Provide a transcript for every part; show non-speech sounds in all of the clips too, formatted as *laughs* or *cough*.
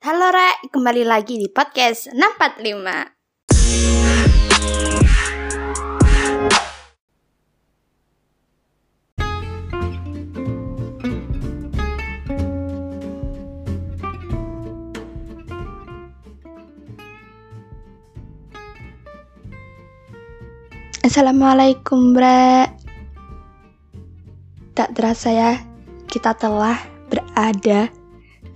Halo Re, kembali lagi di podcast 645. Assalamualaikum Bre Tak terasa ya, kita telah berada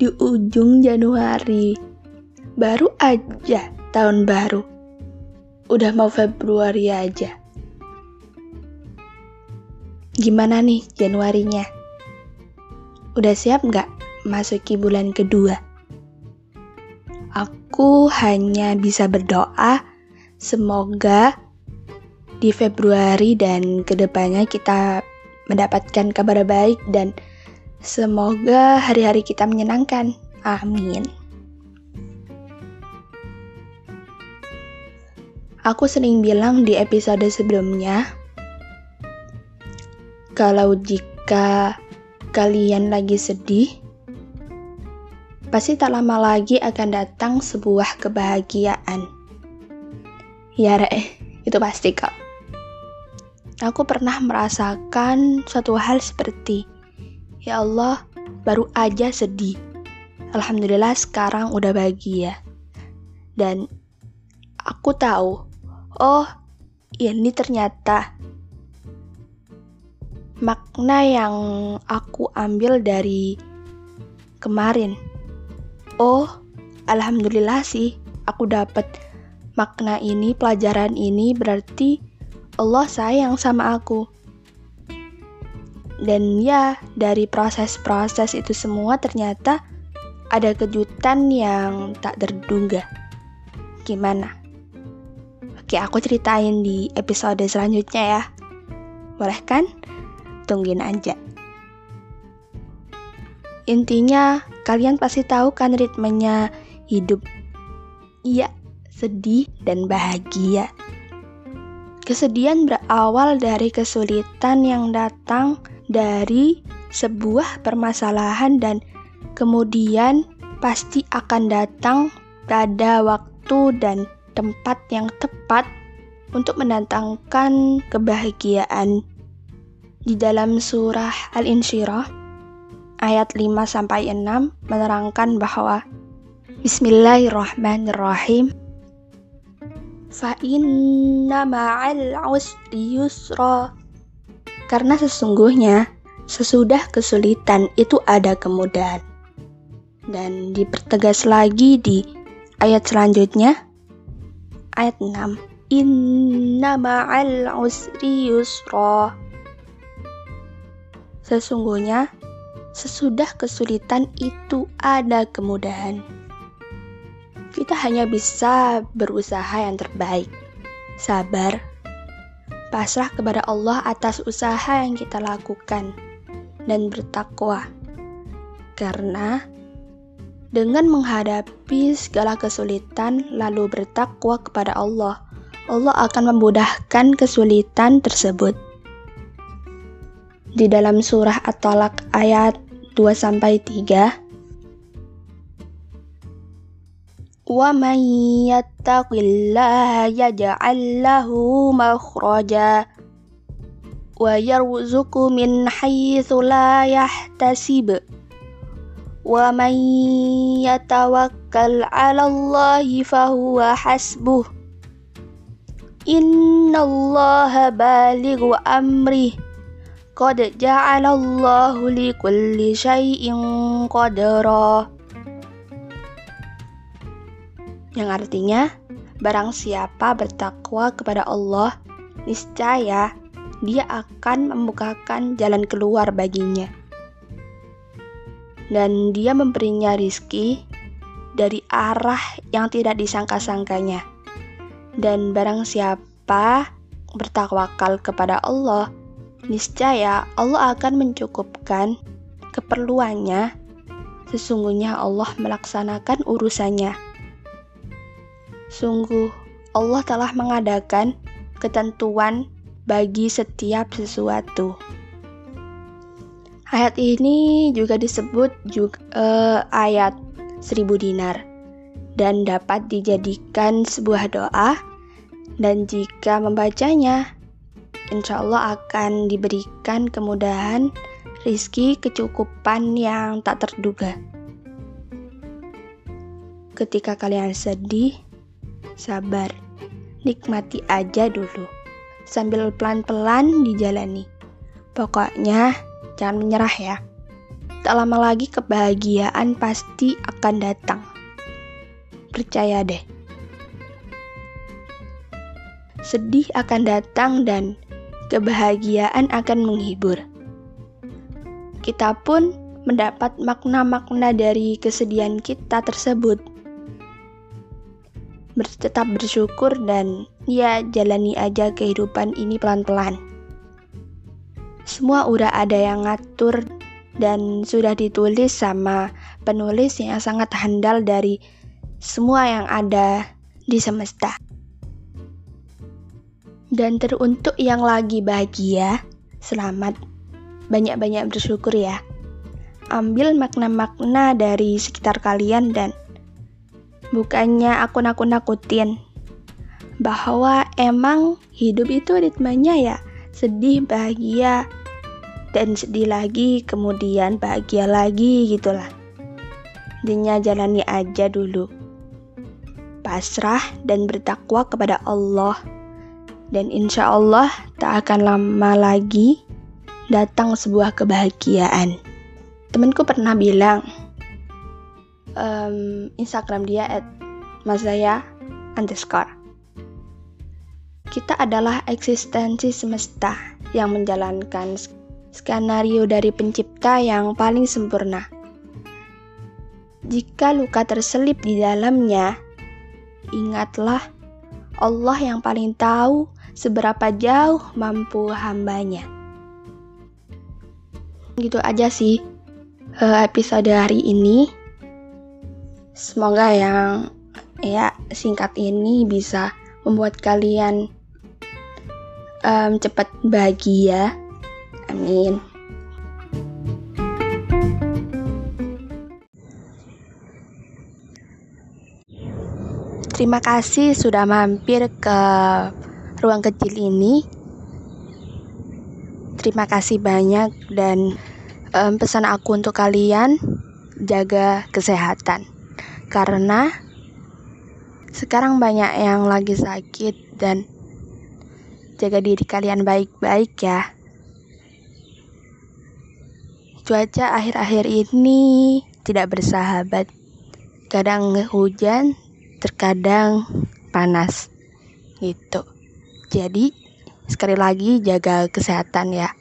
di ujung Januari Baru aja tahun baru Udah mau Februari aja Gimana nih Januarinya? Udah siap nggak masuki bulan kedua? Aku hanya bisa berdoa semoga di Februari dan ke depannya kita mendapatkan kabar baik dan semoga hari-hari kita menyenangkan. Amin. Aku sering bilang di episode sebelumnya, kalau jika kalian lagi sedih, pasti tak lama lagi akan datang sebuah kebahagiaan. Ya, Re, itu pasti kok aku pernah merasakan suatu hal seperti, Ya Allah, baru aja sedih. Alhamdulillah sekarang udah bahagia. Dan aku tahu, oh ini ternyata makna yang aku ambil dari kemarin. Oh, alhamdulillah sih aku dapat makna ini, pelajaran ini berarti Allah sayang sama aku. Dan ya, dari proses-proses itu semua ternyata ada kejutan yang tak terduga. Gimana? Oke, aku ceritain di episode selanjutnya ya. Boleh kan? Tungguin aja. Intinya, kalian pasti tahu kan ritmenya hidup. Iya, sedih dan bahagia. Kesedihan berawal dari kesulitan yang datang dari sebuah permasalahan dan kemudian pasti akan datang pada waktu dan tempat yang tepat untuk mendatangkan kebahagiaan. Di dalam surah Al-Insyirah ayat 5 sampai 6 menerangkan bahwa Bismillahirrahmanirrahim inna ma'al usri yusra karena sesungguhnya sesudah kesulitan itu ada kemudahan. Dan dipertegas lagi di ayat selanjutnya ayat 6 inna ma'al usri yusra. Sesungguhnya sesudah kesulitan itu ada kemudahan. Kita hanya bisa berusaha yang terbaik, sabar, pasrah kepada Allah atas usaha yang kita lakukan, dan bertakwa. Karena dengan menghadapi segala kesulitan lalu bertakwa kepada Allah, Allah akan memudahkan kesulitan tersebut. Di dalam surah At-Talaq ayat 2 sampai 3 ومن يتق الله يجعل له مخرجا ويرزق من حيث لا يحتسب. ومن يتوكل على الله فهو حسبه. إن الله بالغ أمره. قد جعل الله لكل شيء قدرا. Yang artinya barang siapa bertakwa kepada Allah, niscaya dia akan membukakan jalan keluar baginya. Dan dia memberinya rizki dari arah yang tidak disangka-sangkanya. Dan barang siapa bertakwakal kepada Allah, niscaya Allah akan mencukupkan keperluannya. Sesungguhnya Allah melaksanakan urusannya. Sungguh, Allah telah mengadakan ketentuan bagi setiap sesuatu. Ayat ini juga disebut juga, uh, ayat seribu dinar. Dan dapat dijadikan sebuah doa. Dan jika membacanya insya Allah akan diberikan kemudahan rizki kecukupan yang tak terduga. Ketika kalian sedih sabar. Nikmati aja dulu. Sambil pelan-pelan dijalani. Pokoknya jangan menyerah ya. Tak lama lagi kebahagiaan pasti akan datang. Percaya deh. Sedih akan datang dan kebahagiaan akan menghibur. Kita pun mendapat makna-makna dari kesedihan kita tersebut. Tetap bersyukur dan ya jalani aja kehidupan ini pelan-pelan. Semua udah ada yang ngatur dan sudah ditulis sama penulis yang sangat handal dari semua yang ada di semesta. Dan teruntuk yang lagi bahagia, selamat. Banyak-banyak bersyukur ya. Ambil makna-makna dari sekitar kalian dan bukannya aku nakut-nakutin. Bahwa emang hidup itu ritmenya ya sedih bahagia. Dan sedih lagi kemudian bahagia lagi gitulah. Dinya jalani aja dulu. Pasrah dan bertakwa kepada Allah. Dan insya Allah tak akan lama lagi datang sebuah kebahagiaan. Temenku pernah bilang, um, Instagram dia at mazaya underscore. Kita adalah eksistensi semesta yang menjalankan skenario dari pencipta yang paling sempurna. Jika luka terselip di dalamnya, ingatlah Allah yang paling tahu seberapa jauh mampu hambanya. Gitu aja sih eh, episode hari ini. Semoga yang ya singkat ini bisa membuat kalian um, cepat bahagia. Amin. Terima kasih sudah mampir ke ruang kecil ini. Terima kasih banyak dan um, pesan aku untuk kalian jaga kesehatan karena sekarang banyak yang lagi sakit dan jaga diri kalian baik-baik ya. Cuaca akhir-akhir ini tidak bersahabat. Kadang hujan, terkadang panas. Gitu. Jadi, sekali lagi jaga kesehatan ya.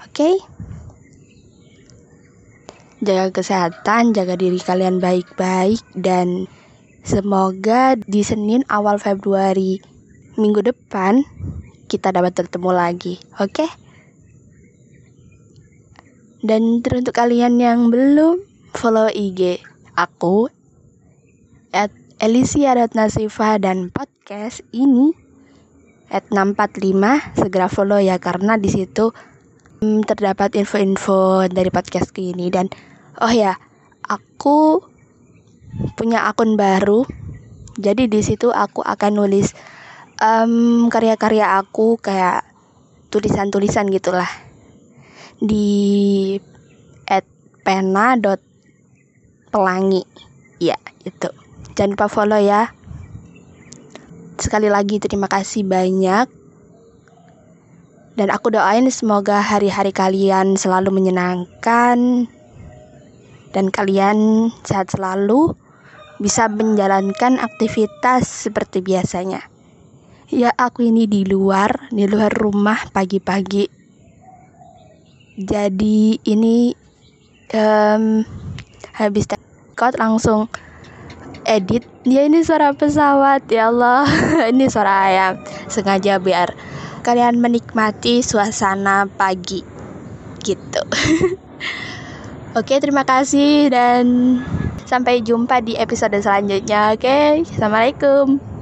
Oke? Okay? Jaga kesehatan, jaga diri kalian baik-baik dan semoga di Senin awal Februari minggu depan kita dapat bertemu lagi. Oke? Okay? Dan teruntuk kalian yang belum follow IG aku at Nasifa dan podcast ini at 645 segera follow ya karena di situ hmm, terdapat info-info dari podcast ini dan oh ya aku punya akun baru. Jadi di situ aku akan nulis um, karya-karya aku kayak tulisan-tulisan gitulah. Di at pena dot pelangi. Ya itu. Jangan lupa follow ya. Sekali lagi terima kasih banyak. Dan aku doain semoga hari-hari kalian selalu menyenangkan dan kalian sehat selalu bisa menjalankan aktivitas seperti biasanya. Ya, aku ini di luar, di luar rumah pagi-pagi. Jadi ini um, habis tekot langsung edit dia ini suara pesawat ya Allah *laughs* ini suara ayam sengaja biar kalian menikmati suasana pagi gitu *laughs* oke terima kasih dan sampai jumpa di episode selanjutnya. Oke assalamualaikum